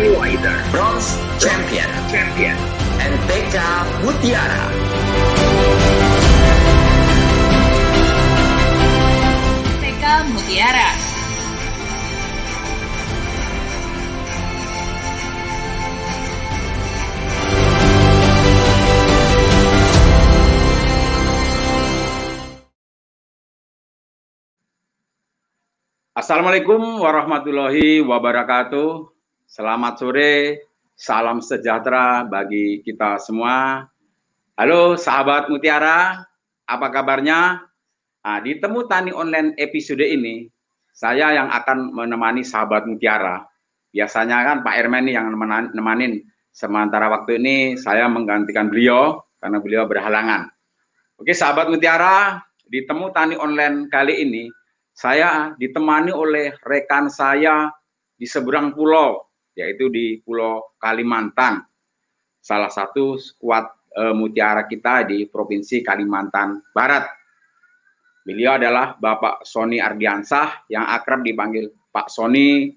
non-subsidized fertilizer, bronze champion, NPK Mutiara. NPK Mutiara. Assalamualaikum warahmatullahi wabarakatuh. Selamat sore, salam sejahtera bagi kita semua. Halo sahabat Mutiara, apa kabarnya? Nah, di Temu Tani Online episode ini, saya yang akan menemani sahabat Mutiara. Biasanya kan Pak nih yang nemanin. Sementara waktu ini saya menggantikan beliau karena beliau berhalangan. Oke sahabat Mutiara, di Temu Tani Online kali ini saya ditemani oleh rekan saya di seberang pulau, yaitu di Pulau Kalimantan. Salah satu skuad e, mutiara kita di Provinsi Kalimantan Barat. Beliau adalah Bapak Sony Ardiansah yang akrab dipanggil Pak Sony,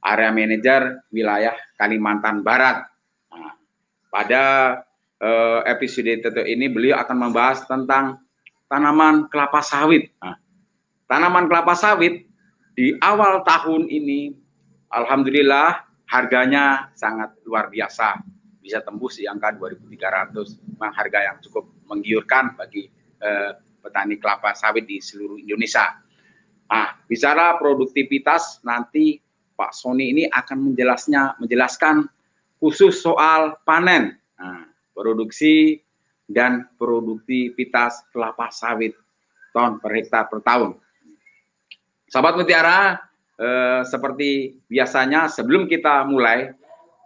area manajer wilayah Kalimantan Barat. Nah, pada e, episode ini beliau akan membahas tentang tanaman kelapa sawit. Nah, tanaman kelapa sawit di awal tahun ini alhamdulillah harganya sangat luar biasa bisa tembus di angka 2.300 memang harga yang cukup menggiurkan bagi eh, petani kelapa sawit di seluruh Indonesia. Nah, bicara produktivitas nanti Pak Sony ini akan menjelasnya menjelaskan khusus soal panen, nah, produksi dan produktivitas kelapa sawit ton per hektar per tahun. Sahabat Mutiara, eh, seperti biasanya sebelum kita mulai,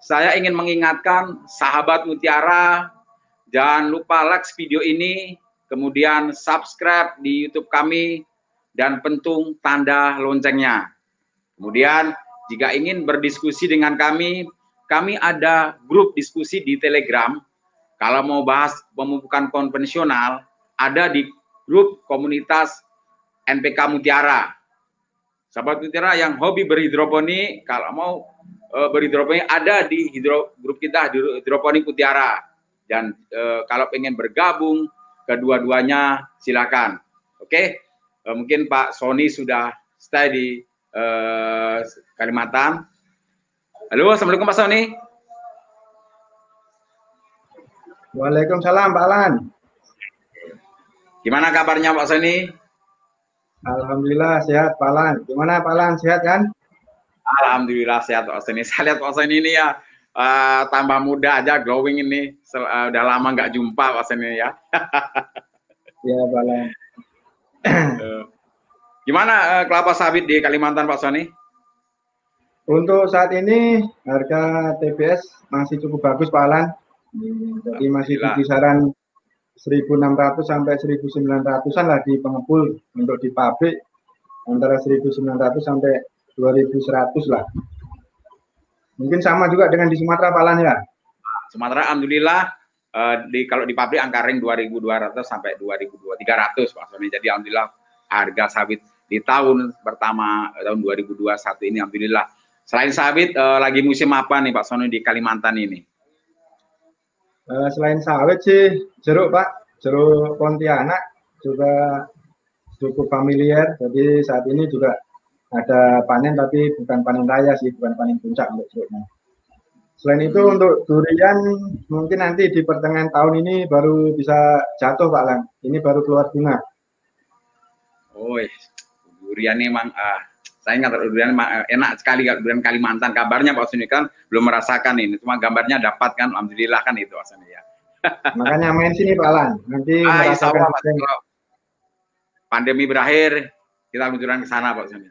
saya ingin mengingatkan sahabat Mutiara, jangan lupa like video ini, kemudian subscribe di YouTube kami, dan pentung tanda loncengnya. Kemudian, jika ingin berdiskusi dengan kami, kami ada grup diskusi di Telegram. Kalau mau bahas pemupukan konvensional, ada di grup komunitas NPK Mutiara. Sahabat Mutiara yang hobi berhidroponik, kalau mau e, berhidroponik ada di hidro, grup kita hidroponik Mutiara. Dan e, kalau pengen bergabung kedua-duanya silakan. Oke, e, mungkin Pak Sony sudah stay di e, Kalimantan. Halo, assalamualaikum Pak Sony. Waalaikumsalam Pak Alan. Gimana kabarnya Pak Sony? Alhamdulillah sehat Pak Lan. Gimana Pak Lan sehat kan? Alhamdulillah sehat Pak Seni. Saya lihat Pak Seni ini ya uh, tambah muda aja, glowing ini. Uh, udah lama nggak jumpa Pak Seni ya. Iya Pak Lan. uh, gimana uh, kelapa sawit di Kalimantan Pak Soni? Untuk saat ini harga TBS masih cukup bagus Pak Alan. Jadi masih di kisaran 1.600 sampai 1.900-an lah di pengepul untuk di pabrik antara 1.900 sampai 2.100 lah. Mungkin sama juga dengan di Sumatera Pak Lan ya. Sumatera alhamdulillah uh, di kalau di pabrik angka ring 2.200 sampai 2.300 Pak Sony. Jadi alhamdulillah harga sawit di tahun pertama tahun 2021 ini alhamdulillah. Selain sawit uh, lagi musim apa nih Pak Sony di Kalimantan ini? Uh, selain sawit sih jeruk Pak, jeruk Pontianak juga cukup familiar. Jadi saat ini juga ada panen tapi bukan panen raya sih, bukan panen puncak untuk jeruknya. Selain itu untuk durian mungkin nanti di pertengahan tahun ini baru bisa jatuh Pak Lang. Ini baru keluar bunga. Oh, durian memang ah, saya ingat durian enak sekali durian Kalimantan. Kabarnya Pak Suni kan belum merasakan ini, cuma gambarnya dapat kan, alhamdulillah kan itu Pak Suni ya. Makanya main sini Pak Lan. Nanti ah, merasakan Allah, pandemi berakhir kita luncuran ke sana Pak Suni.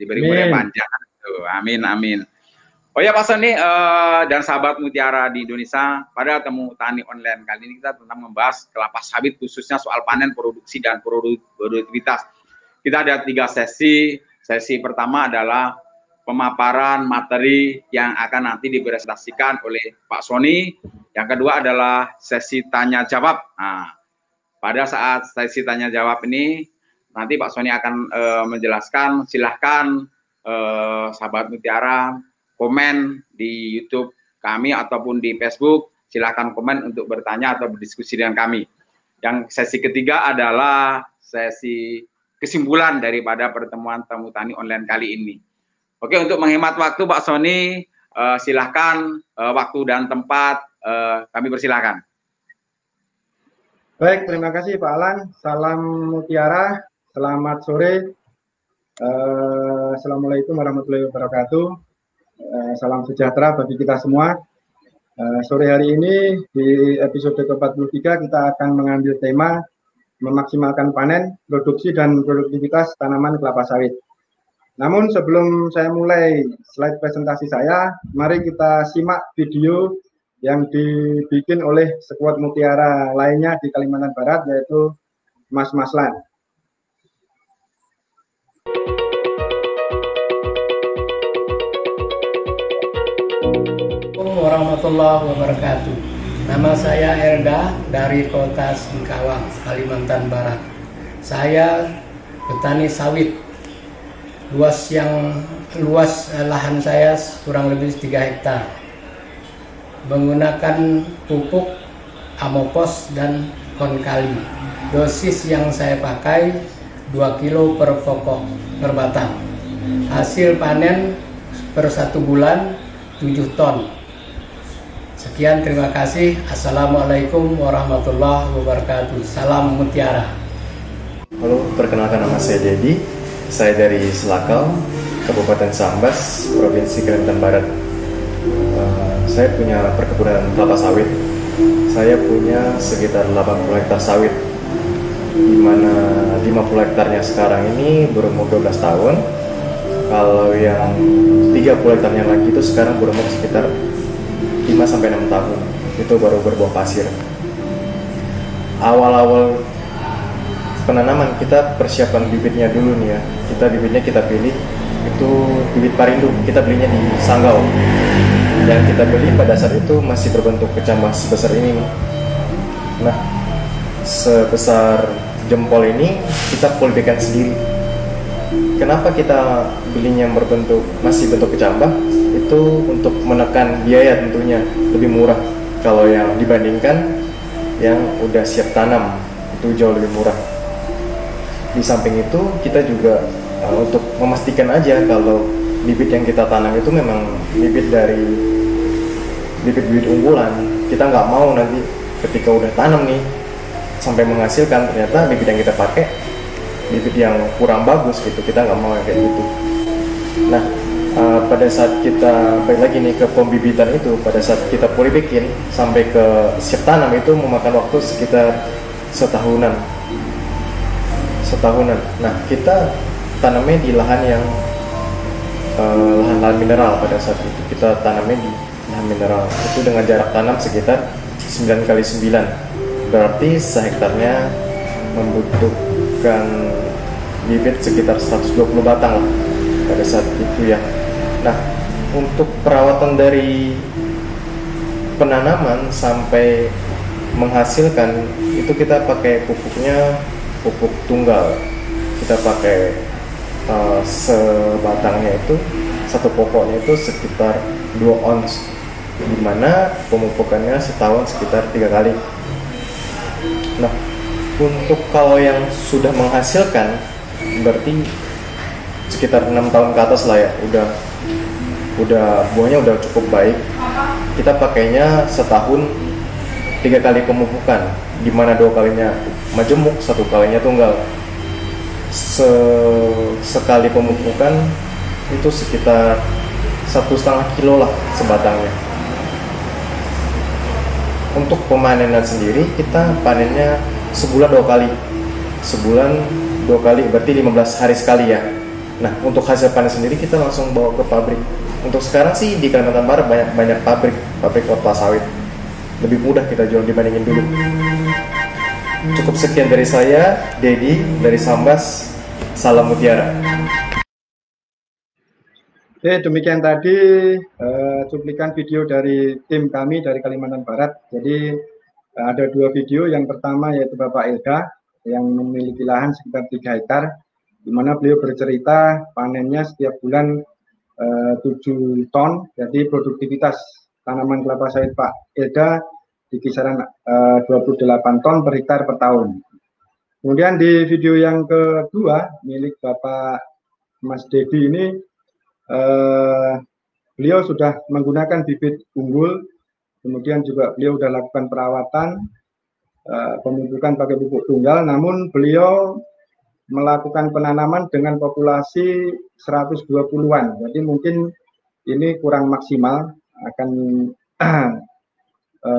Diberi umur panjang. Amin amin. Oh ya Pak Sony uh, dan sahabat Mutiara di Indonesia, pada temu tani online kali ini kita tentang membahas kelapa sawit khususnya soal panen produksi dan produktivitas. Kita ada tiga sesi Sesi pertama adalah pemaparan materi yang akan nanti dipresentasikan oleh Pak Sony. Yang kedua adalah sesi tanya jawab. Nah, pada saat sesi tanya jawab ini nanti Pak Sony akan e, menjelaskan. Silahkan eh, sahabat Mutiara komen di YouTube kami ataupun di Facebook, silahkan komen untuk bertanya atau berdiskusi dengan kami. Yang sesi ketiga adalah sesi kesimpulan daripada pertemuan temu tani online kali ini. Oke, untuk menghemat waktu Pak Sony, uh, silahkan uh, waktu dan tempat uh, kami persilahkan. Baik, terima kasih Pak Alan. Salam Mutiara, selamat sore. Uh, Assalamualaikum warahmatullahi wabarakatuh. Uh, salam sejahtera bagi kita semua. Uh, sore hari ini di episode ke-43 kita akan mengambil tema memaksimalkan panen, produksi, dan produktivitas tanaman kelapa sawit. Namun sebelum saya mulai slide presentasi saya, mari kita simak video yang dibikin oleh sekuat mutiara lainnya di Kalimantan Barat yaitu Mas Maslan. warahmatullahi wabarakatuh. Nama saya Erda dari kota Singkawang, Kalimantan Barat. Saya petani sawit. Luas yang luas lahan saya kurang lebih 3 hektar menggunakan pupuk amopos dan konkali. Dosis yang saya pakai 2 kilo per pokok per batang. Hasil panen per satu bulan 7 ton. Sekian terima kasih. Assalamualaikum warahmatullahi wabarakatuh. Salam mutiara. Halo, perkenalkan nama saya Dedi. Saya dari Selakau, Kabupaten Sambas, Provinsi Kalimantan Barat. Uh, saya punya perkebunan kelapa sawit. Saya punya sekitar 80 hektar sawit, di mana 50 hektarnya sekarang ini berumur 12 tahun. Kalau yang 30 hektarnya lagi itu sekarang berumur sekitar 5 sampai 6 tahun. Itu baru berbuah pasir. Awal-awal penanaman kita persiapan bibitnya dulu nih ya. Kita bibitnya kita pilih itu bibit parindo kita belinya di Sanggau yang kita beli pada saat itu masih berbentuk kecambah sebesar ini nah sebesar jempol ini kita polbekan sendiri kenapa kita belinya berbentuk masih bentuk kecambah? Itu untuk menekan biaya tentunya lebih murah. Kalau yang dibandingkan yang udah siap tanam itu jauh lebih murah. Di samping itu kita juga uh, untuk memastikan aja kalau bibit yang kita tanam itu memang bibit dari bibit-bibit unggulan. Kita nggak mau nanti ketika udah tanam nih sampai menghasilkan ternyata bibit yang kita pakai bibit yang kurang bagus gitu kita nggak mau kayak gitu. Nah uh, pada saat kita balik lagi nih ke pembibitan itu pada saat kita bikin sampai ke siap tanam itu memakan waktu sekitar setahunan. Setahunan. Nah kita tanamnya di lahan yang lahan-lahan uh, mineral pada saat itu. Kita tanamnya di lahan mineral. Itu dengan jarak tanam sekitar 9 kali 9 berarti sehektarnya membutuhkan bibit sekitar 120 batang lah pada saat itu ya nah untuk perawatan dari penanaman sampai menghasilkan itu kita pakai pupuknya pupuk tunggal kita pakai uh, sebatangnya itu satu pokoknya itu sekitar 2 ons di mana pemupukannya setahun sekitar tiga kali. Nah, untuk kalau yang sudah menghasilkan berarti sekitar enam tahun ke atas lah ya, udah udah buahnya udah cukup baik. Kita pakainya setahun tiga kali pemupukan, di mana dua kalinya majemuk, satu kalinya tunggal. Se sekali pemupukan itu sekitar satu setengah kilo lah sebatangnya. Untuk pemanenan sendiri kita panennya sebulan dua kali sebulan dua kali berarti 15 hari sekali ya nah untuk hasil panen sendiri kita langsung bawa ke pabrik untuk sekarang sih di Kalimantan Barat banyak banyak pabrik pabrik kelapa sawit lebih mudah kita jual dibandingin dulu Cukup sekian dari saya, Dedi dari Sambas. Salam Mutiara. Oke, demikian tadi uh, cuplikan video dari tim kami dari Kalimantan Barat. Jadi ada dua video. Yang pertama yaitu Bapak Elda yang memiliki lahan sekitar 3 hektar di mana beliau bercerita panennya setiap bulan uh, 7 ton, jadi produktivitas tanaman kelapa sawit Pak Eda di kisaran uh, 28 ton per hektar per tahun. Kemudian di video yang kedua milik Bapak Mas Dedi ini uh, beliau sudah menggunakan bibit unggul, kemudian juga beliau sudah lakukan perawatan, uh, pemupukan pakai pupuk tunggal, namun beliau melakukan penanaman dengan populasi 120-an. Jadi mungkin ini kurang maksimal akan uh,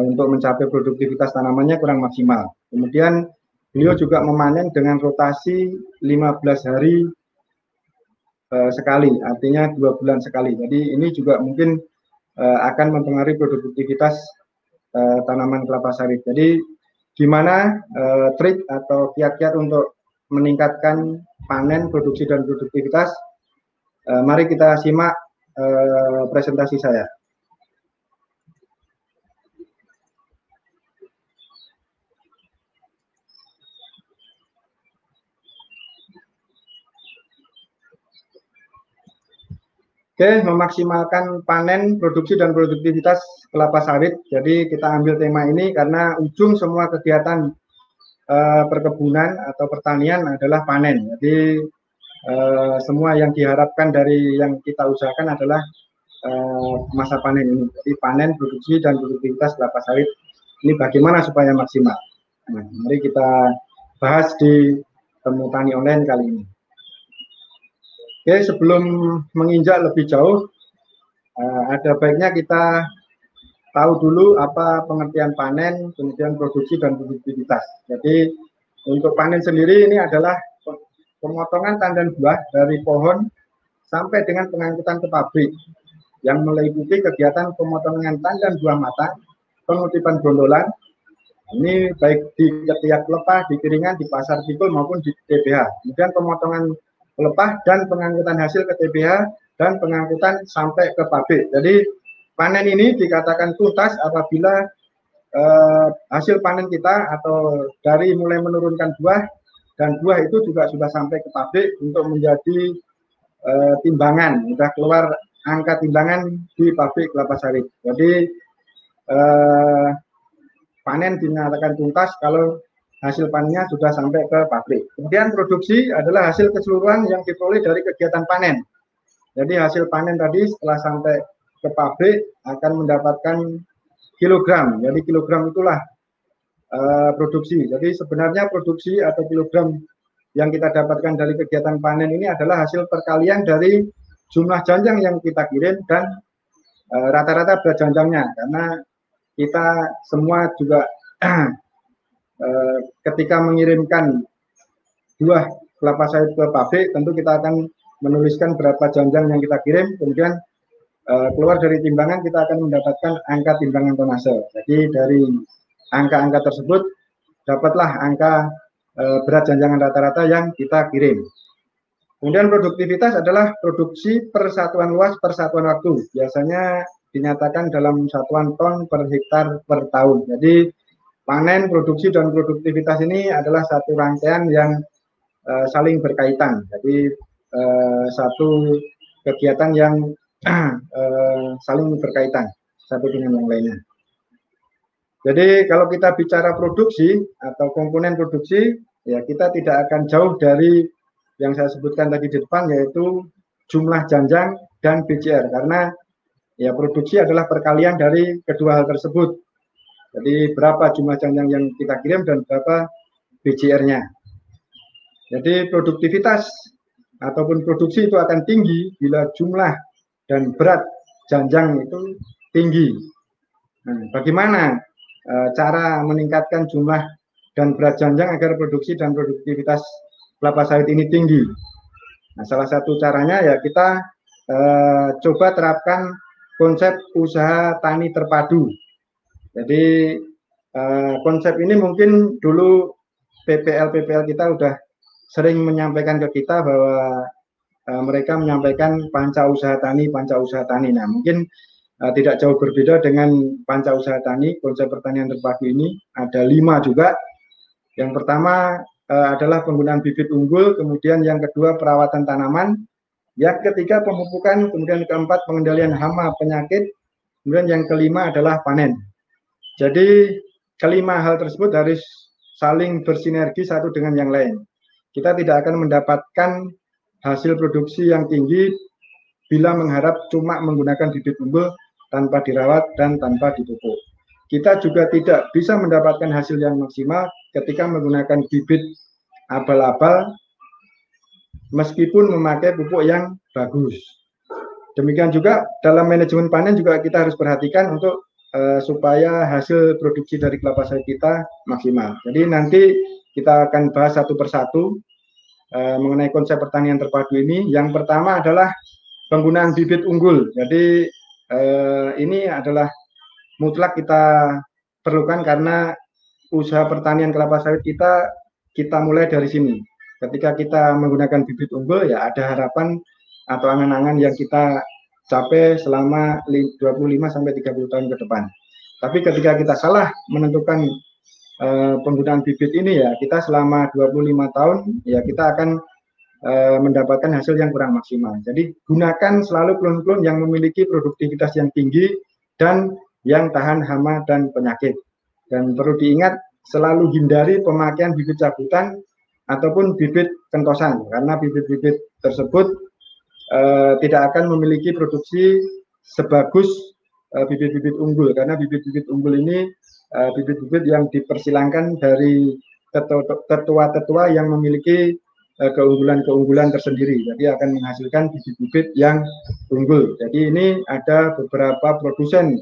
untuk mencapai produktivitas tanamannya kurang maksimal. Kemudian beliau juga memanen dengan rotasi 15 hari uh, sekali, artinya dua bulan sekali. Jadi ini juga mungkin uh, akan mempengaruhi produktivitas uh, tanaman kelapa sawit. Jadi gimana uh, trik atau kiat-kiat untuk meningkatkan panen, produksi dan produktivitas? Uh, mari kita simak uh, presentasi saya. Oke, memaksimalkan panen, produksi, dan produktivitas kelapa sawit. Jadi kita ambil tema ini karena ujung semua kegiatan uh, perkebunan atau pertanian adalah panen. Jadi uh, semua yang diharapkan dari yang kita usahakan adalah uh, masa panen ini. Jadi panen, produksi, dan produktivitas kelapa sawit ini bagaimana supaya maksimal. Nah, mari kita bahas di Temu Tani Online kali ini. Oke, sebelum menginjak lebih jauh, uh, ada baiknya kita tahu dulu apa pengertian panen, kemudian produksi dan produktivitas. Jadi untuk panen sendiri ini adalah pemotongan tandan buah dari pohon sampai dengan pengangkutan ke pabrik yang meliputi kegiatan pemotongan tandan buah matang, pengutipan gondolan, ini baik di ketiak lepah, di kiringan, di pasar pikul maupun di TBH. Kemudian pemotongan pelepah dan pengangkutan hasil ke TBH dan pengangkutan sampai ke pabrik. Jadi panen ini dikatakan tuntas apabila eh, hasil panen kita atau dari mulai menurunkan buah dan buah itu juga sudah sampai ke pabrik untuk menjadi eh, timbangan, sudah keluar angka timbangan di pabrik kelapa sawit. Jadi eh, panen dinyatakan tuntas kalau hasil panennya sudah sampai ke pabrik. Kemudian produksi adalah hasil keseluruhan yang diperoleh dari kegiatan panen. Jadi hasil panen tadi setelah sampai ke pabrik akan mendapatkan kilogram. Jadi kilogram itulah uh, produksi. Jadi sebenarnya produksi atau kilogram yang kita dapatkan dari kegiatan panen ini adalah hasil perkalian dari jumlah janjang yang kita kirim dan eh, rata-rata uh, berat janjangnya karena kita semua juga Eh, ketika mengirimkan buah kelapa sawit ke pabrik, tentu kita akan menuliskan berapa janjang yang kita kirim, kemudian uh, keluar dari timbangan kita akan mendapatkan angka timbangan tonase. Jadi dari angka-angka tersebut dapatlah angka uh, berat janjangan rata-rata yang kita kirim. Kemudian produktivitas adalah produksi persatuan luas persatuan waktu. Biasanya dinyatakan dalam satuan ton per hektar per tahun. Jadi panen, produksi, dan produktivitas ini adalah satu rangkaian yang uh, saling berkaitan. Jadi uh, satu kegiatan yang uh, saling berkaitan satu dengan yang lainnya. Jadi kalau kita bicara produksi atau komponen produksi, ya kita tidak akan jauh dari yang saya sebutkan tadi di depan yaitu jumlah janjang dan BCR karena ya produksi adalah perkalian dari kedua hal tersebut jadi berapa jumlah janjang yang kita kirim dan berapa BCR-nya. Jadi produktivitas ataupun produksi itu akan tinggi bila jumlah dan berat janjang itu tinggi. Nah, bagaimana e, cara meningkatkan jumlah dan berat janjang agar produksi dan produktivitas kelapa sawit ini tinggi? Nah, salah satu caranya ya kita e, coba terapkan konsep usaha tani terpadu jadi uh, konsep ini mungkin dulu PPL PPL kita udah sering menyampaikan ke kita bahwa uh, mereka menyampaikan panca usaha tani, panca usaha tani. Nah, mungkin uh, tidak jauh berbeda dengan panca usaha tani, konsep pertanian terpadu ini ada lima juga. Yang pertama uh, adalah penggunaan bibit unggul, kemudian yang kedua perawatan tanaman, yang ketiga pemupukan, kemudian keempat pengendalian hama penyakit, kemudian yang kelima adalah panen. Jadi kelima hal tersebut harus saling bersinergi satu dengan yang lain. Kita tidak akan mendapatkan hasil produksi yang tinggi bila mengharap cuma menggunakan bibit unggul tanpa dirawat dan tanpa dipupuk. Kita juga tidak bisa mendapatkan hasil yang maksimal ketika menggunakan bibit abal-abal meskipun memakai pupuk yang bagus. Demikian juga dalam manajemen panen juga kita harus perhatikan untuk uh, supaya hasil produksi dari kelapa sawit kita maksimal. Jadi nanti kita akan bahas satu persatu uh, mengenai konsep pertanian terpadu ini. Yang pertama adalah penggunaan bibit unggul. Jadi uh, ini adalah mutlak kita perlukan karena usaha pertanian kelapa sawit kita kita mulai dari sini. Ketika kita menggunakan bibit unggul ya ada harapan atau angan-angan yang kita capai selama 25 sampai 30 tahun ke depan. Tapi ketika kita salah menentukan uh, penggunaan bibit ini ya kita selama 25 tahun ya kita akan uh, mendapatkan hasil yang kurang maksimal. Jadi gunakan selalu klon-klon yang memiliki produktivitas yang tinggi dan yang tahan hama dan penyakit. Dan perlu diingat selalu hindari pemakaian bibit cabutan ataupun bibit kentosan karena bibit-bibit tersebut uh, tidak akan memiliki produksi sebagus uh, bibit-bibit unggul karena bibit-bibit unggul ini uh, bibit-bibit yang dipersilangkan dari tetua-tetua yang memiliki keunggulan-keunggulan tersendiri. Jadi akan menghasilkan bibit-bibit yang unggul. Jadi ini ada beberapa produsen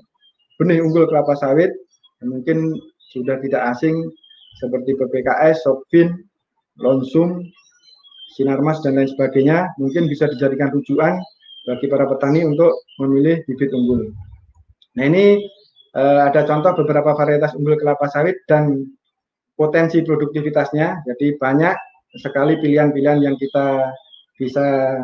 benih unggul kelapa sawit mungkin sudah tidak asing seperti PPKS, Sopin, Lonsum, Sinarmas dan lain sebagainya mungkin bisa dijadikan rujukan bagi para petani untuk memilih bibit unggul. Nah ini eh, ada contoh beberapa varietas unggul kelapa sawit dan potensi produktivitasnya. Jadi banyak sekali pilihan-pilihan yang kita bisa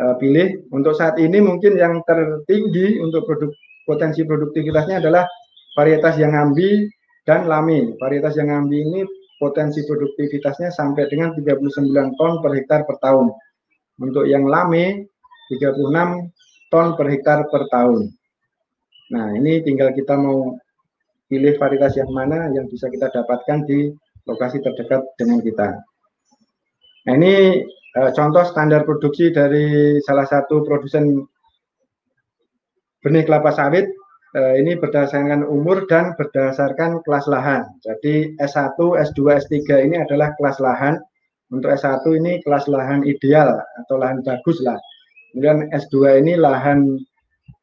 eh, pilih. Untuk saat ini mungkin yang tertinggi untuk produk potensi produktivitasnya adalah varietas yang ambi dan lami. Varietas yang ambi ini potensi produktivitasnya sampai dengan 39 ton per hektar per tahun. Untuk yang lame 36 ton per hektar per tahun. Nah, ini tinggal kita mau pilih varietas yang mana yang bisa kita dapatkan di lokasi terdekat dengan kita. Nah, ini e, contoh standar produksi dari salah satu produsen benih kelapa sawit ini berdasarkan umur dan berdasarkan kelas lahan. Jadi S1, S2, S3 ini adalah kelas lahan. Untuk S1 ini kelas lahan ideal atau lahan bagus lah. Kemudian S2 ini lahan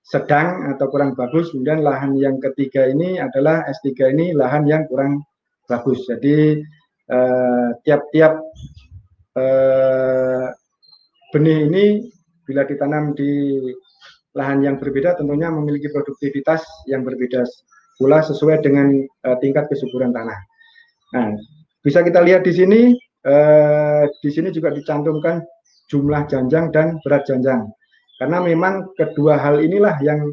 sedang atau kurang bagus. Kemudian lahan yang ketiga ini adalah S3 ini lahan yang kurang bagus. Jadi eh, tiap-tiap eh, eh, benih ini bila ditanam di lahan yang berbeda tentunya memiliki produktivitas yang berbeda pula sesuai dengan uh, tingkat kesuburan tanah. Nah, bisa kita lihat di sini, uh, di sini juga dicantumkan jumlah janjang dan berat janjang. Karena memang kedua hal inilah yang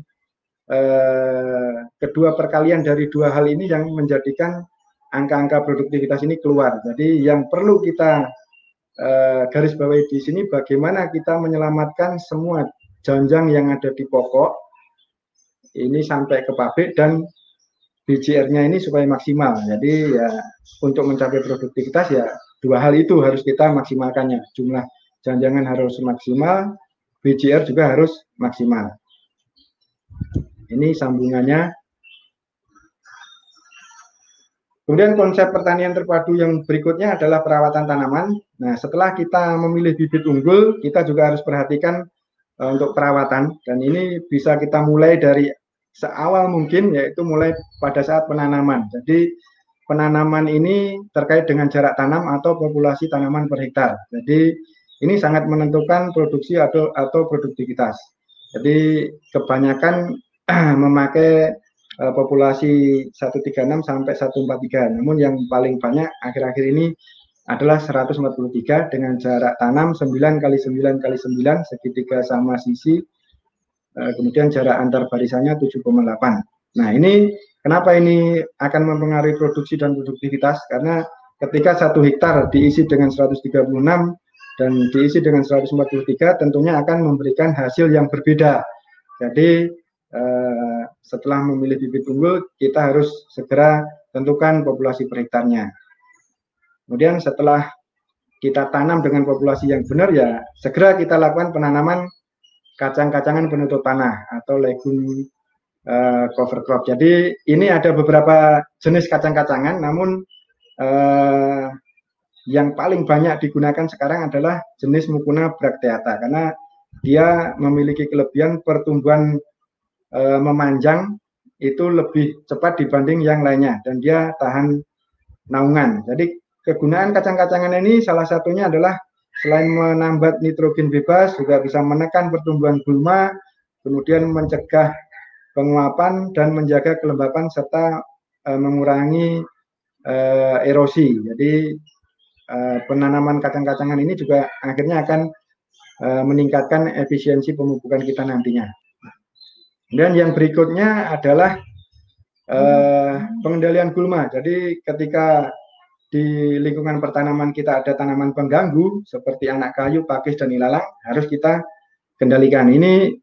uh, kedua perkalian dari dua hal ini yang menjadikan angka-angka produktivitas ini keluar. Jadi yang perlu kita garis bawahi di sini bagaimana kita menyelamatkan semua janjang yang ada di pokok ini sampai ke pabrik dan BCR-nya ini supaya maksimal. Jadi ya untuk mencapai produktivitas ya dua hal itu harus kita maksimalkannya. Jumlah janjangan harus maksimal, BCR juga harus maksimal. Ini sambungannya. Kemudian konsep pertanian terpadu yang berikutnya adalah perawatan tanaman. Nah, setelah kita memilih bibit unggul, kita juga harus perhatikan untuk perawatan dan ini bisa kita mulai dari seawal mungkin yaitu mulai pada saat penanaman. Jadi penanaman ini terkait dengan jarak tanam atau populasi tanaman per hektar. Jadi ini sangat menentukan produksi atau atau produktivitas. Jadi kebanyakan memakai uh, populasi 136 sampai 143. Namun yang paling banyak akhir-akhir ini adalah 143 dengan jarak tanam 9 kali 9 kali 9 segitiga sama sisi eh, kemudian jarak antar barisannya 7,8 nah ini kenapa ini akan mempengaruhi produksi dan produktivitas karena ketika satu hektar diisi dengan 136 dan diisi dengan 143 tentunya akan memberikan hasil yang berbeda. Jadi eh, setelah memilih bibit unggul kita harus segera tentukan populasi per hektarnya. Kemudian setelah kita tanam dengan populasi yang benar ya segera kita lakukan penanaman kacang-kacangan penutup tanah atau legume uh, cover crop. Jadi ini ada beberapa jenis kacang-kacangan namun uh, yang paling banyak digunakan sekarang adalah jenis Mucuna bracteata karena dia memiliki kelebihan pertumbuhan e, memanjang itu lebih cepat dibanding yang lainnya dan dia tahan naungan. Jadi kegunaan kacang-kacangan ini salah satunya adalah selain menambah nitrogen bebas juga bisa menekan pertumbuhan gulma, kemudian mencegah penguapan dan menjaga kelembapan serta e, mengurangi uh, erosi. Jadi uh, penanaman kacang-kacangan ini juga akhirnya akan uh, meningkatkan efisiensi pemupukan kita nantinya. Dan yang berikutnya adalah uh, pengendalian gulma. Jadi ketika di lingkungan pertanaman kita ada tanaman pengganggu seperti anak kayu, pakis, dan ilalang harus kita kendalikan. Ini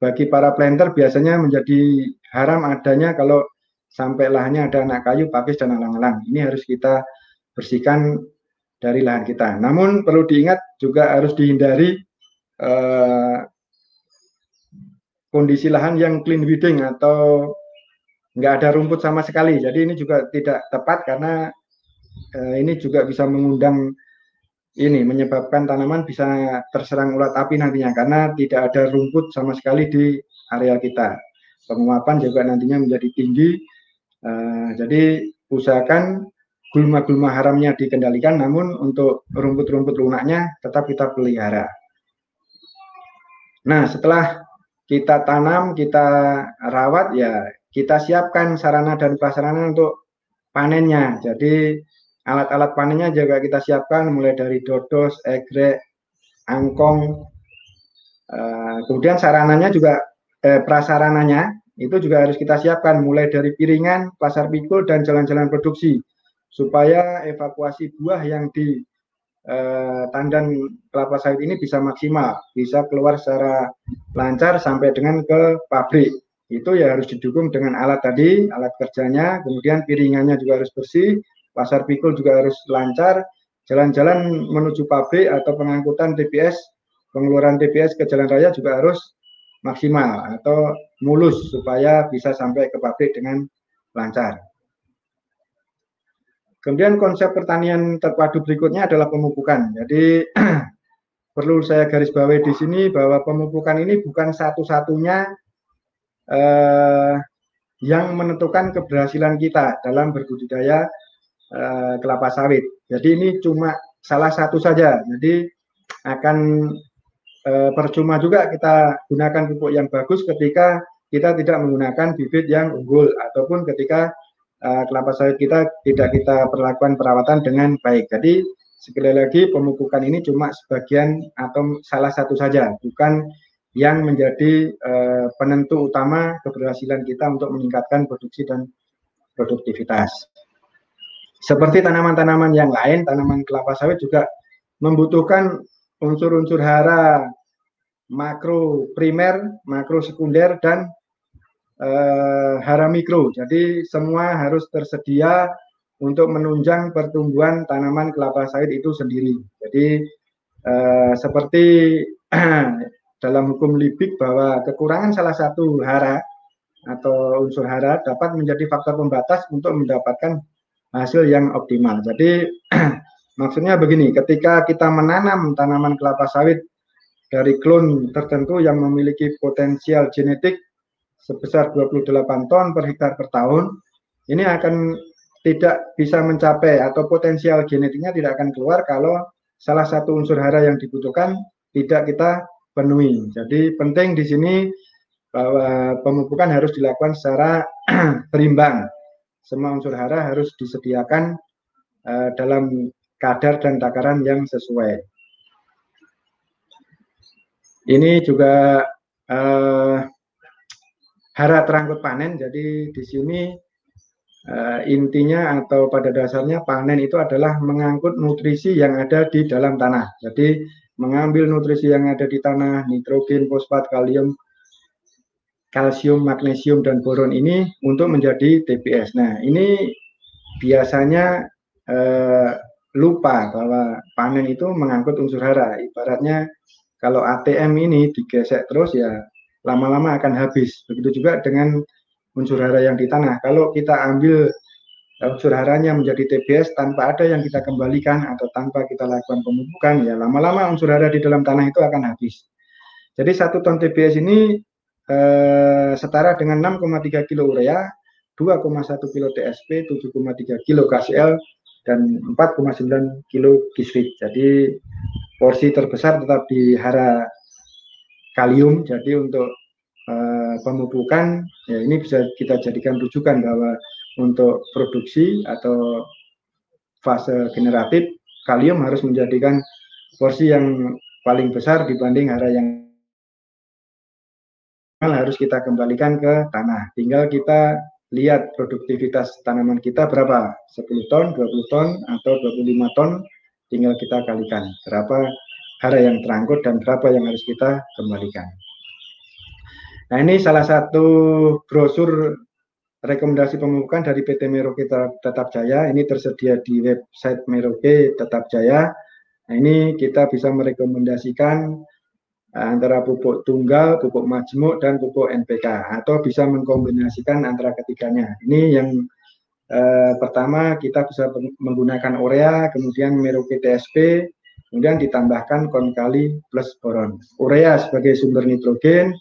bagi para planter biasanya menjadi haram adanya kalau sampai lahannya ada anak kayu, pakis, dan alang-alang. Ini harus kita bersihkan dari lahan kita. Namun perlu diingat juga harus dihindari eh, kondisi lahan yang clean weeding atau nggak ada rumput sama sekali. Jadi ini juga tidak tepat karena eh, ini juga bisa mengundang ini menyebabkan tanaman bisa terserang ulat api nantinya karena tidak ada rumput sama sekali di area kita. Penguapan juga nantinya menjadi tinggi Uh, jadi usahakan gulma-gulma haramnya dikendalikan, namun untuk rumput-rumput lunaknya tetap kita pelihara. Nah, setelah kita tanam, kita rawat, ya kita siapkan sarana dan prasarana untuk panennya. Jadi alat-alat panennya juga kita siapkan mulai dari dodos, egrek, angkong, uh, kemudian sarananya juga eh, prasarananya itu juga harus kita siapkan mulai dari piringan, pasar pikul dan jalan-jalan produksi supaya evakuasi buah yang di eh, tandan kelapa sawit ini bisa maksimal, bisa keluar secara lancar sampai dengan ke pabrik. Itu ya harus didukung dengan alat tadi, alat kerjanya, kemudian piringannya juga harus bersih, pasar pikul juga harus lancar, jalan-jalan menuju pabrik atau pengangkutan TPS, pengeluaran TPS ke jalan raya juga harus maksimal atau mulus supaya bisa sampai ke pabrik dengan lancar. Kemudian konsep pertanian terpadu berikutnya adalah pemupukan. Jadi perlu saya garis bawahi di sini bahwa pemupukan ini bukan satu-satunya eh, yang menentukan keberhasilan kita dalam berbudidaya eh, kelapa sawit. Jadi ini cuma salah satu saja. Jadi akan e, percuma juga kita gunakan pupuk yang bagus ketika kita tidak menggunakan bibit yang unggul ataupun ketika e, kelapa sawit kita tidak kita perlakukan perawatan dengan baik. Jadi sekali lagi pemupukan ini cuma sebagian atau salah satu saja, bukan yang menjadi penentu utama keberhasilan kita untuk meningkatkan produksi dan produktivitas. Seperti tanaman-tanaman yang lain, tanaman kelapa sawit juga membutuhkan unsur-unsur hara makro primer, makro sekunder, dan eh, hara mikro. Jadi semua harus tersedia untuk menunjang pertumbuhan tanaman kelapa sawit itu sendiri. Jadi eh, seperti dalam hukum libik bahwa kekurangan salah satu hara atau unsur hara dapat menjadi faktor pembatas untuk mendapatkan hasil yang optimal. Jadi Maksudnya begini, ketika kita menanam tanaman kelapa sawit dari klon tertentu yang memiliki potensial genetik sebesar 28 ton per hektar per tahun, ini akan tidak bisa mencapai atau potensial genetiknya tidak akan keluar kalau salah satu unsur hara yang dibutuhkan tidak kita penuhi. Jadi penting di sini bahwa pemupukan harus dilakukan secara berimbang. Semua unsur hara harus disediakan uh, dalam kadar dan takaran yang sesuai. Ini juga eh, hara terangkut panen, jadi di sini uh, intinya atau pada dasarnya panen itu adalah mengangkut nutrisi yang ada di dalam tanah. Jadi mengambil nutrisi yang ada di tanah, nitrogen, fosfat, kalium, kalsium, magnesium, dan boron ini untuk menjadi TPS. Nah, ini biasanya uh, lupa bahwa panen itu mengangkut unsur hara. Ibaratnya kalau ATM ini digesek terus ya lama-lama akan habis. Begitu juga dengan unsur hara yang di tanah. Kalau kita ambil eh, unsur haranya menjadi TBS tanpa ada yang kita kembalikan atau tanpa kita lakukan pemupukan, ya lama-lama unsur hara di dalam tanah itu akan habis. Jadi satu ton TBS ini eh, setara dengan 6,3 kilo urea, 2,1 kilo TSP, 7,3 kilo KCL, dan 4,9 kilo gisrit. Jadi porsi terbesar tetap di hara kalium. Jadi untuk uh, pemupukan ya ini bisa kita jadikan rujukan bahwa untuk produksi atau fase generatif kalium harus menjadikan porsi yang paling besar dibanding hara yang harus kita kembalikan ke tanah. Tinggal kita lihat produktivitas tanaman kita berapa 10 ton, 20 ton, atau 25 ton tinggal kita kalikan berapa hara yang terangkut dan berapa yang harus kita kembalikan. Nah ini salah satu brosur rekomendasi pemupukan dari PT Merauke Tetap Jaya. Ini tersedia di website Merauke Tetap Jaya. Nah ini kita bisa merekomendasikan antara pupuk tunggal, pupuk majemuk, dan pupuk NPK. Atau bisa mengkombinasikan antara ketiganya. Ini yang eh, pertama kita bisa menggunakan urea, kemudian Merauke TSP, kemudian ditambahkan konkali plus boron. Urea sebagai sumber nitrogen,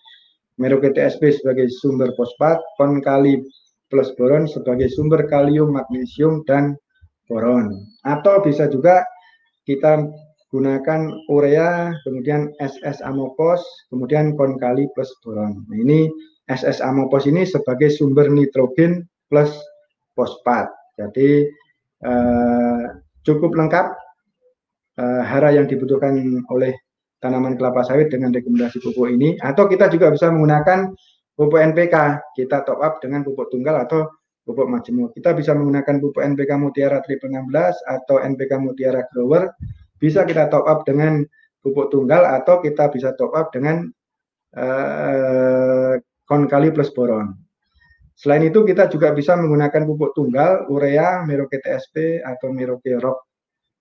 Merauke TSP sebagai sumber fosfat, konkali plus boron sebagai sumber kalium, magnesium, dan boron. Atau bisa juga kita gunakan urea, kemudian SS amopos, kemudian konkali plus boron. Nah, ini SS amopos ini sebagai sumber nitrogen plus fosfat. Jadi eh, cukup lengkap eh, hara yang dibutuhkan oleh tanaman kelapa sawit dengan rekomendasi pupuk ini atau kita juga bisa menggunakan pupuk NPK kita top up dengan pupuk tunggal atau pupuk majemuk kita bisa menggunakan pupuk NPK Mutiara Triple 16 atau NPK Mutiara Grower bisa kita top up dengan pupuk tunggal atau kita bisa top up dengan uh, konkali plus boron selain itu kita juga bisa menggunakan pupuk tunggal urea Merauke TSP atau Merauke Rock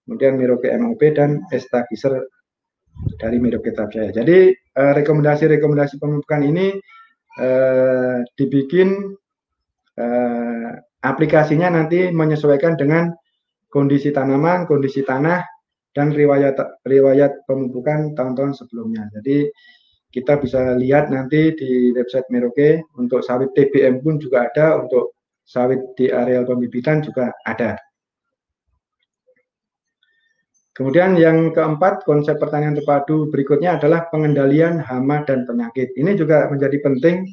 kemudian Merauke MOP dan Estagiser dari Miro Kitab saya. Jadi eh, rekomendasi-rekomendasi pemupukan ini eh, dibikin eh, aplikasinya nanti menyesuaikan dengan kondisi tanaman, kondisi tanah, dan riwayat riwayat pemupukan tahun-tahun sebelumnya. Jadi kita bisa lihat nanti di website Merauke untuk sawit TBM pun juga ada, untuk sawit di areal pembibitan juga ada. Kemudian yang keempat, konsep pertanian terpadu berikutnya adalah pengendalian hama dan penyakit. Ini juga menjadi penting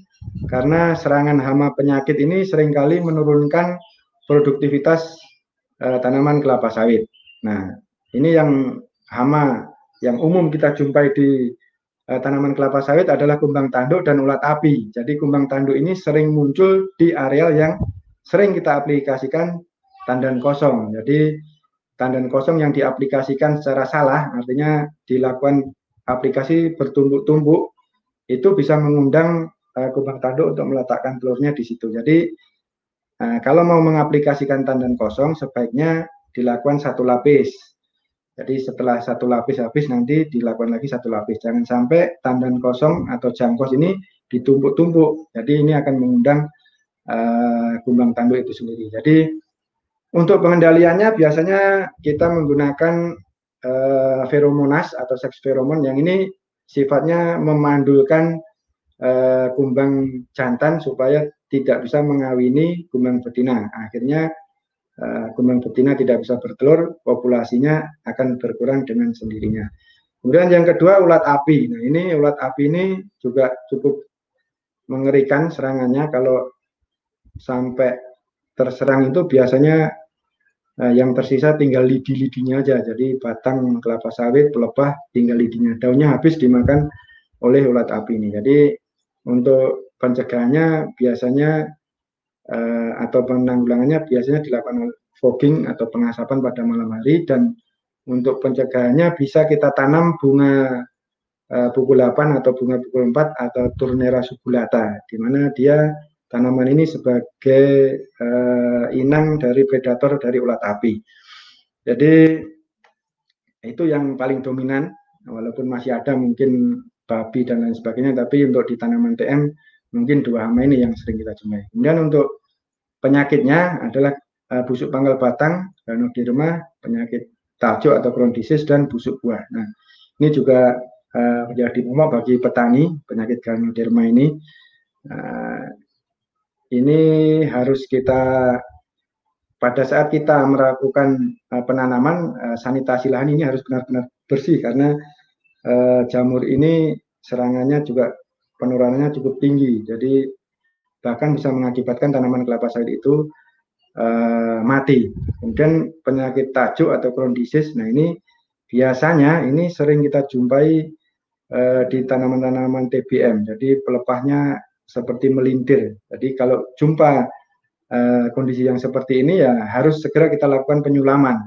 karena serangan hama penyakit ini sering kali menurunkan produktivitas eh, tanaman kelapa sawit. Nah, ini yang hama yang umum kita jumpai di eh, tanaman kelapa sawit adalah kumbang tanduk dan ulat api. Jadi kumbang tanduk ini sering muncul di areal yang sering kita aplikasikan tandan kosong. Jadi tandan kosong yang diaplikasikan secara salah, artinya dilakukan aplikasi bertumbuk-tumbuk, itu bisa mengundang uh, kubang tanduk untuk meletakkan telurnya di situ. Jadi uh, kalau mau mengaplikasikan tandan kosong, sebaiknya dilakukan satu lapis. Jadi setelah satu lapis habis nanti dilakukan lagi satu lapis. Jangan sampai tandan kosong atau jangkos ini ditumpuk-tumpuk. Jadi ini akan mengundang uh, kumbang tanduk itu sendiri. Jadi untuk pengendaliannya biasanya kita menggunakan uh, feromonas atau seks feromon yang ini sifatnya memandulkan uh, kumbang jantan supaya tidak bisa mengawini kumbang betina. Akhirnya uh, kumbang betina tidak bisa bertelur, populasinya akan berkurang dengan sendirinya. Kemudian yang kedua ulat api. Nah ini ulat api ini juga cukup mengerikan serangannya kalau sampai terserang itu biasanya uh, yang tersisa tinggal lidi-lidinya aja. Jadi batang kelapa sawit pelepah tinggal lidinya. Daunnya habis dimakan oleh ulat api ini. Jadi untuk pencegahannya biasanya uh, atau penanggulangannya biasanya dilakukan fogging atau pengasapan pada malam hari dan untuk pencegahannya bisa kita tanam bunga uh, pukul 8 atau bunga pukul 4 atau Turnera subulata di mana dia tanaman ini sebagai uh, inang dari predator dari ulat api. Jadi itu yang paling dominan walaupun masih ada mungkin babi dan lain sebagainya tapi untuk di tanaman TM mungkin dua hama ini yang sering kita jumpai. Kemudian untuk penyakitnya adalah uh, busuk pangkal batang, ganoderma, penyakit tajuk atau crown disease dan busuk buah. Nah, ini juga uh, menjadi momok bagi petani penyakit ganoderma ini. Uh, ini harus kita pada saat kita melakukan uh, penanaman uh, sanitasi lahan ini harus benar-benar bersih karena uh, jamur ini serangannya juga penurunannya cukup tinggi. Jadi bahkan bisa mengakibatkan tanaman kelapa sawit itu uh, mati. Kemudian penyakit tajuk atau crown disease, nah ini biasanya ini sering kita jumpai uh, di tanaman-tanaman TBM. Jadi pelepahnya seperti melintir. Jadi kalau jumpa uh, kondisi yang seperti ini ya harus segera kita lakukan penyulaman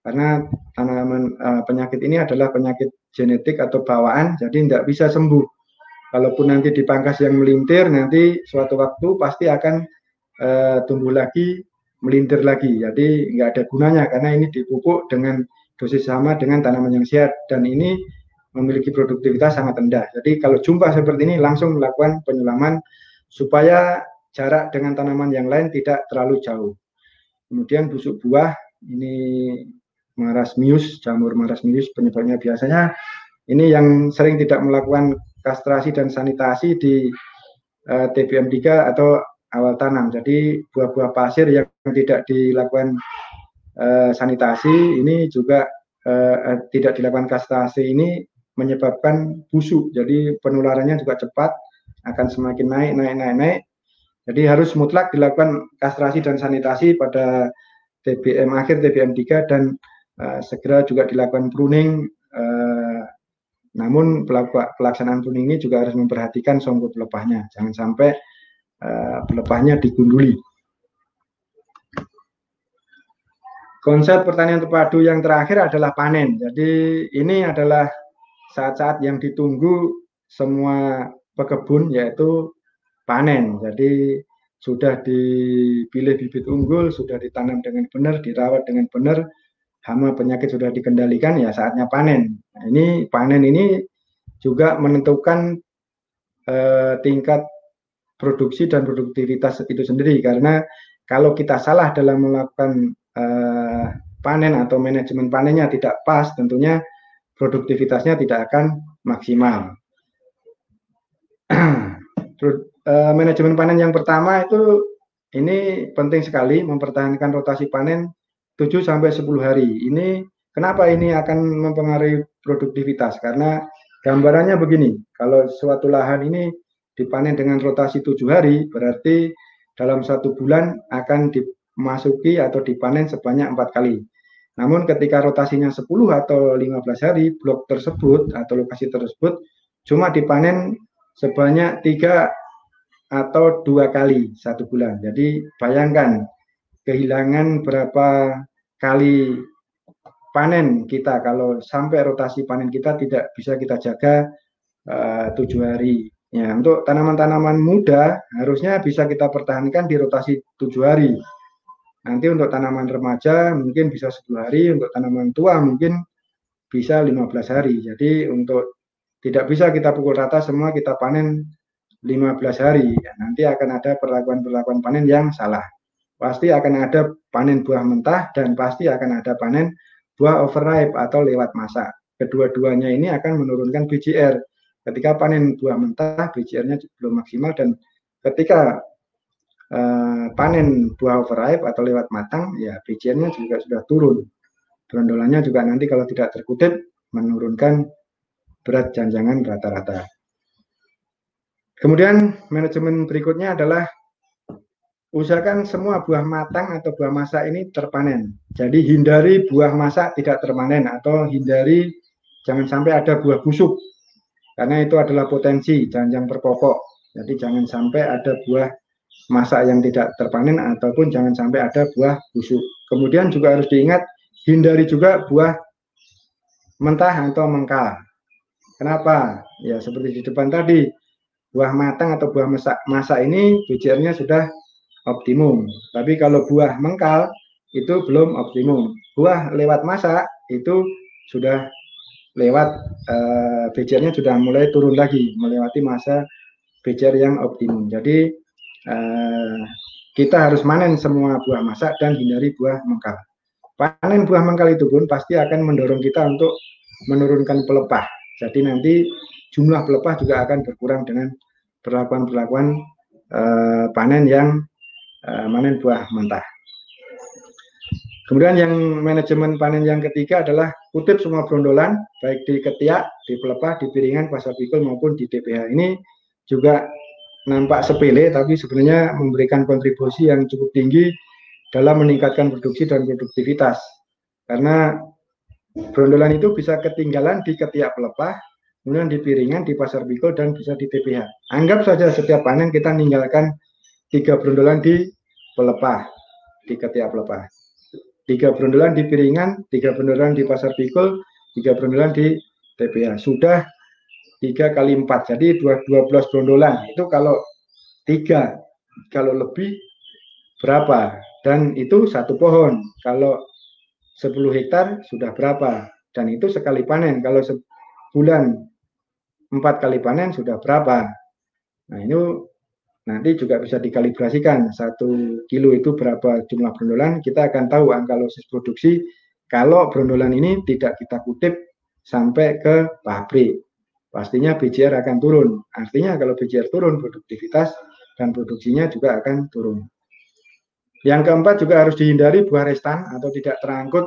karena tanaman uh, penyakit ini adalah penyakit genetik atau bawaan, jadi tidak bisa sembuh. Kalaupun nanti dipangkas yang melintir, nanti suatu waktu pasti akan uh, tumbuh lagi, melintir lagi. Jadi nggak ada gunanya karena ini dipupuk dengan dosis sama dengan tanaman yang sehat dan ini memiliki produktivitas sangat rendah. Jadi kalau jumpa seperti ini langsung melakukan penyulaman supaya jarak dengan tanaman yang lain tidak terlalu jauh. Kemudian busuk buah ini marasmius, jamur marasmius penyebabnya biasanya ini yang sering tidak melakukan kastrasi dan sanitasi di uh, eh, TBM3 atau awal tanam. Jadi buah-buah pasir yang tidak dilakukan uh, sanitasi ini juga uh, tidak dilakukan kastrasi ini menyebabkan busuk. Jadi penularannya juga cepat, akan semakin naik, naik, naik, naik. Jadi harus mutlak dilakukan kastrasi dan sanitasi pada TBM akhir, TBM 3 dan uh, segera juga dilakukan pruning. Uh, namun pelaksanaan pruning ini juga harus memperhatikan songkok pelepahnya, jangan sampai uh, pelepahnya digunduli. Konsep pertanian terpadu yang terakhir adalah panen. Jadi ini adalah saat-saat yang ditunggu semua pekebun yaitu panen. Jadi sudah dipilih bibit unggul, sudah ditanam dengan benar, dirawat dengan benar, hama penyakit sudah dikendalikan, ya saatnya panen. Nah, ini panen ini juga menentukan eh, tingkat produksi dan produktivitas itu sendiri karena kalau kita salah dalam melakukan eh, panen atau manajemen panennya tidak pas, tentunya produktivitasnya tidak akan maksimal. Eh, manajemen panen yang pertama itu ini penting sekali mempertahankan rotasi panen 7 sampai 10 hari. Ini kenapa ini akan mempengaruhi produktivitas? Karena gambarannya begini, kalau suatu lahan ini dipanen dengan rotasi 7 hari, berarti dalam satu bulan akan dimasuki atau dipanen sebanyak empat kali. Namun ketika rotasinya 10 atau 15 hari, blok tersebut atau lokasi tersebut cuma dipanen sebanyak tiga atau dua kali satu bulan. Jadi bayangkan kehilangan berapa kali panen kita kalau sampai rotasi panen kita tidak bisa kita jaga uh, tujuh hari. Ya, untuk tanaman-tanaman muda harusnya bisa kita pertahankan di rotasi tujuh hari. Nanti untuk tanaman remaja mungkin bisa 10 hari, untuk tanaman tua mungkin bisa 15 hari. Jadi untuk tidak bisa kita pukul rata semua kita panen 15 hari. Nanti akan ada perlakuan-perlakuan panen yang salah. Pasti akan ada panen buah mentah dan pasti akan ada panen buah overripe atau lewat masa. Kedua-duanya ini akan menurunkan BCR. Ketika panen buah mentah, BCR-nya belum maksimal dan ketika Eh, panen buah overripe atau lewat matang, ya bijiannya juga sudah turun. Berondolannya juga nanti kalau tidak terkutip menurunkan berat janjangan rata-rata. Kemudian manajemen berikutnya adalah usahakan semua buah matang atau buah masak ini terpanen. Jadi hindari buah masak tidak terpanen atau hindari jangan sampai ada buah busuk karena itu adalah potensi janjang berpokok. Jadi jangan sampai ada buah masa yang tidak terpanen ataupun jangan sampai ada buah busuk. Kemudian juga harus diingat hindari juga buah mentah atau mengkal. Kenapa? Ya seperti di depan tadi, buah matang atau buah masak, masak ini BCR-nya sudah optimum. Tapi kalau buah mengkal itu belum optimum. Buah lewat masak itu sudah lewat eh, BCR-nya sudah mulai turun lagi, melewati masa BCR yang optimum. Jadi uh, kita harus manen semua buah masak dan hindari buah mengkal. Panen buah mengkal itu pun pasti akan mendorong kita untuk menurunkan pelepah. Jadi nanti jumlah pelepah juga akan berkurang dengan perlakuan-perlakuan uh, panen yang uh, buah mentah. Kemudian yang manajemen panen yang ketiga adalah kutip semua brondolan, baik di ketiak, di pelepah, di piringan, pasar pikul maupun di DPH. Ini juga nampak sepele, tapi sebenarnya memberikan kontribusi yang cukup tinggi dalam meningkatkan produksi dan produktivitas. Karena brondolan itu bisa ketinggalan di ketiak pelepah, kemudian di piringan, di pasar pikul, dan bisa di TPH. Anggap saja setiap panen kita meninggalkan tiga brondolan di pelepah, di ketiak pelepah tiga brondolan di piringan, tiga brondolan di pasar pikul, tiga brondolan di TPA. Sudah tiga kali empat, jadi dua dua belas brondolan. Itu kalau tiga, kalau lebih berapa? Dan itu satu pohon. Kalau 10 hektar sudah berapa? Dan itu sekali panen. Kalau sebulan empat kali panen sudah berapa? Nah ini nanti juga bisa dikalibrasikan satu kilo itu berapa jumlah brondolan. Kita akan tahu angka losis produksi kalau brondolan ini tidak kita kutip sampai ke pabrik. Pastinya BCR akan turun. Artinya kalau BCR turun produktivitas dan produksinya juga akan turun. Yang keempat juga harus dihindari buah restan atau tidak terangkut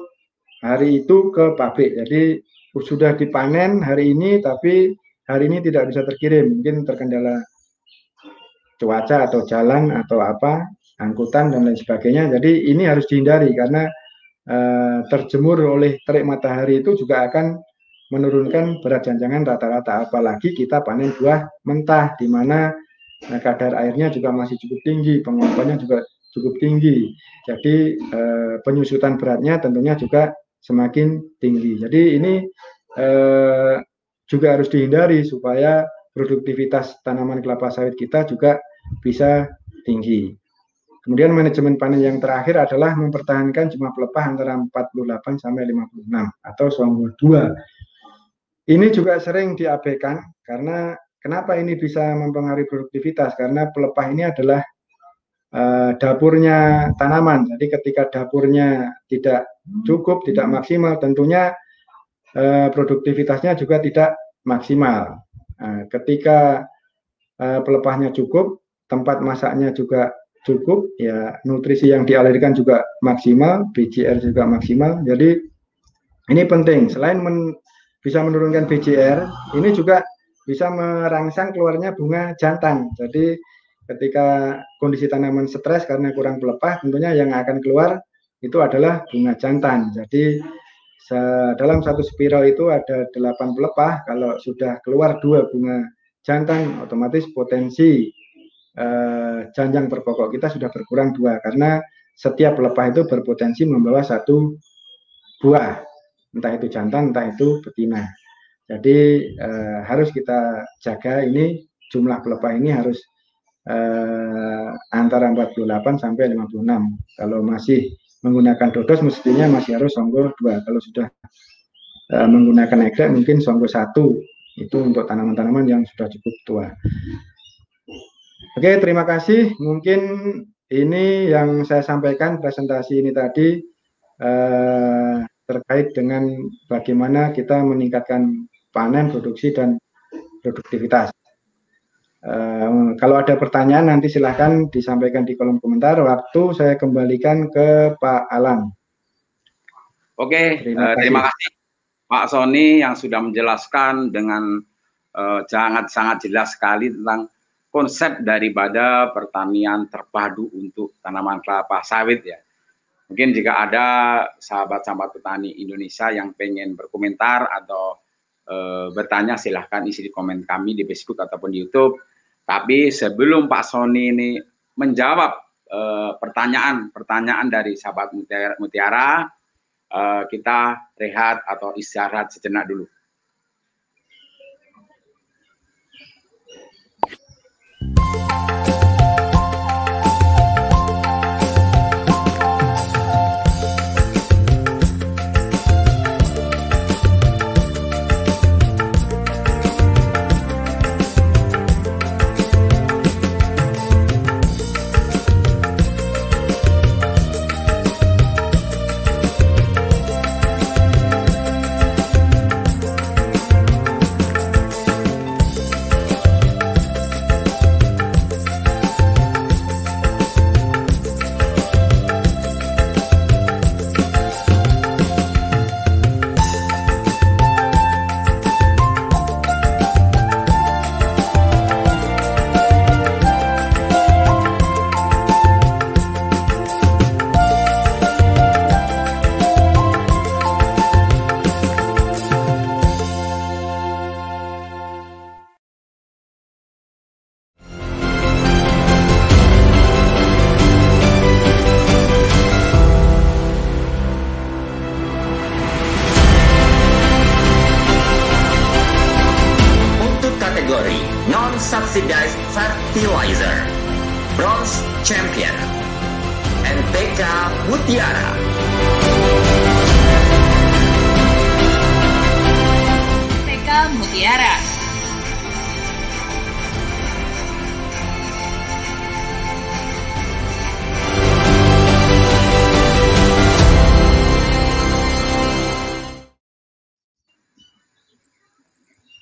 hari itu ke pabrik. Jadi sudah dipanen hari ini tapi hari ini tidak bisa terkirim. Mungkin terkendala cuaca atau jalan atau apa angkutan dan lain sebagainya. Jadi ini harus dihindari karena e, terjemur oleh terik matahari itu juga akan menurunkan berat janjangan rata-rata. Apalagi kita panen buah mentah di mana e, kadar airnya juga masih cukup tinggi, penguapannya juga cukup tinggi. Jadi e, penyusutan beratnya tentunya juga semakin tinggi. Jadi ini e, juga harus dihindari supaya produktivitas tanaman kelapa sawit kita juga bisa tinggi. Kemudian manajemen panen yang terakhir adalah mempertahankan jumlah pelepah antara 48 sampai 56 atau selama 2. Ini juga sering diabaikan karena kenapa ini bisa mempengaruhi produktivitas? Karena pelepah ini adalah uh, dapurnya tanaman. Jadi ketika dapurnya tidak cukup, tidak maksimal, tentunya uh, produktivitasnya juga tidak maksimal. Nah, ketika uh, pelepahnya cukup, tempat masaknya juga cukup, ya nutrisi yang dialirkan juga maksimal, BCR juga maksimal. Jadi ini penting. Selain men, bisa menurunkan BCR, ini juga bisa merangsang keluarnya bunga jantan. Jadi ketika kondisi tanaman stres karena kurang pelepah, tentunya yang akan keluar itu adalah bunga jantan. Jadi dalam satu spiral itu ada delapan pelepah. Kalau sudah keluar dua bunga jantan, otomatis potensi eh, janjang berpokok kita sudah berkurang dua. Karena setiap pelepah itu berpotensi membawa satu buah. Entah itu jantan entah itu betina. Jadi eh, harus kita jaga ini jumlah pelepah ini harus eh, antara 48 sampai 56 kalau masih menggunakan dodos mestinya masih harus songgo dua kalau sudah eh, menggunakan egrek mungkin songgo satu itu untuk tanaman-tanaman yang sudah cukup tua Oke, terima kasih. Mungkin ini yang saya sampaikan presentasi ini tadi eh, terkait dengan bagaimana kita meningkatkan panen, produksi, dan produktivitas. Eh, kalau ada pertanyaan nanti silahkan disampaikan di kolom komentar. Waktu saya kembalikan ke Pak Alan. Oke, terima, uh, terima kasih Pak Sony yang sudah menjelaskan dengan uh, sangat sangat jelas sekali tentang konsep daripada pertanian terpadu untuk tanaman kelapa sawit ya. Mungkin jika ada sahabat-sahabat petani Indonesia yang pengen berkomentar atau e, bertanya silahkan isi di komen kami di Facebook ataupun di YouTube. Tapi sebelum Pak Sony ini menjawab eh, pertanyaan-pertanyaan dari sahabat Mutiara, Mutiara eh, kita rehat atau istirahat sejenak dulu.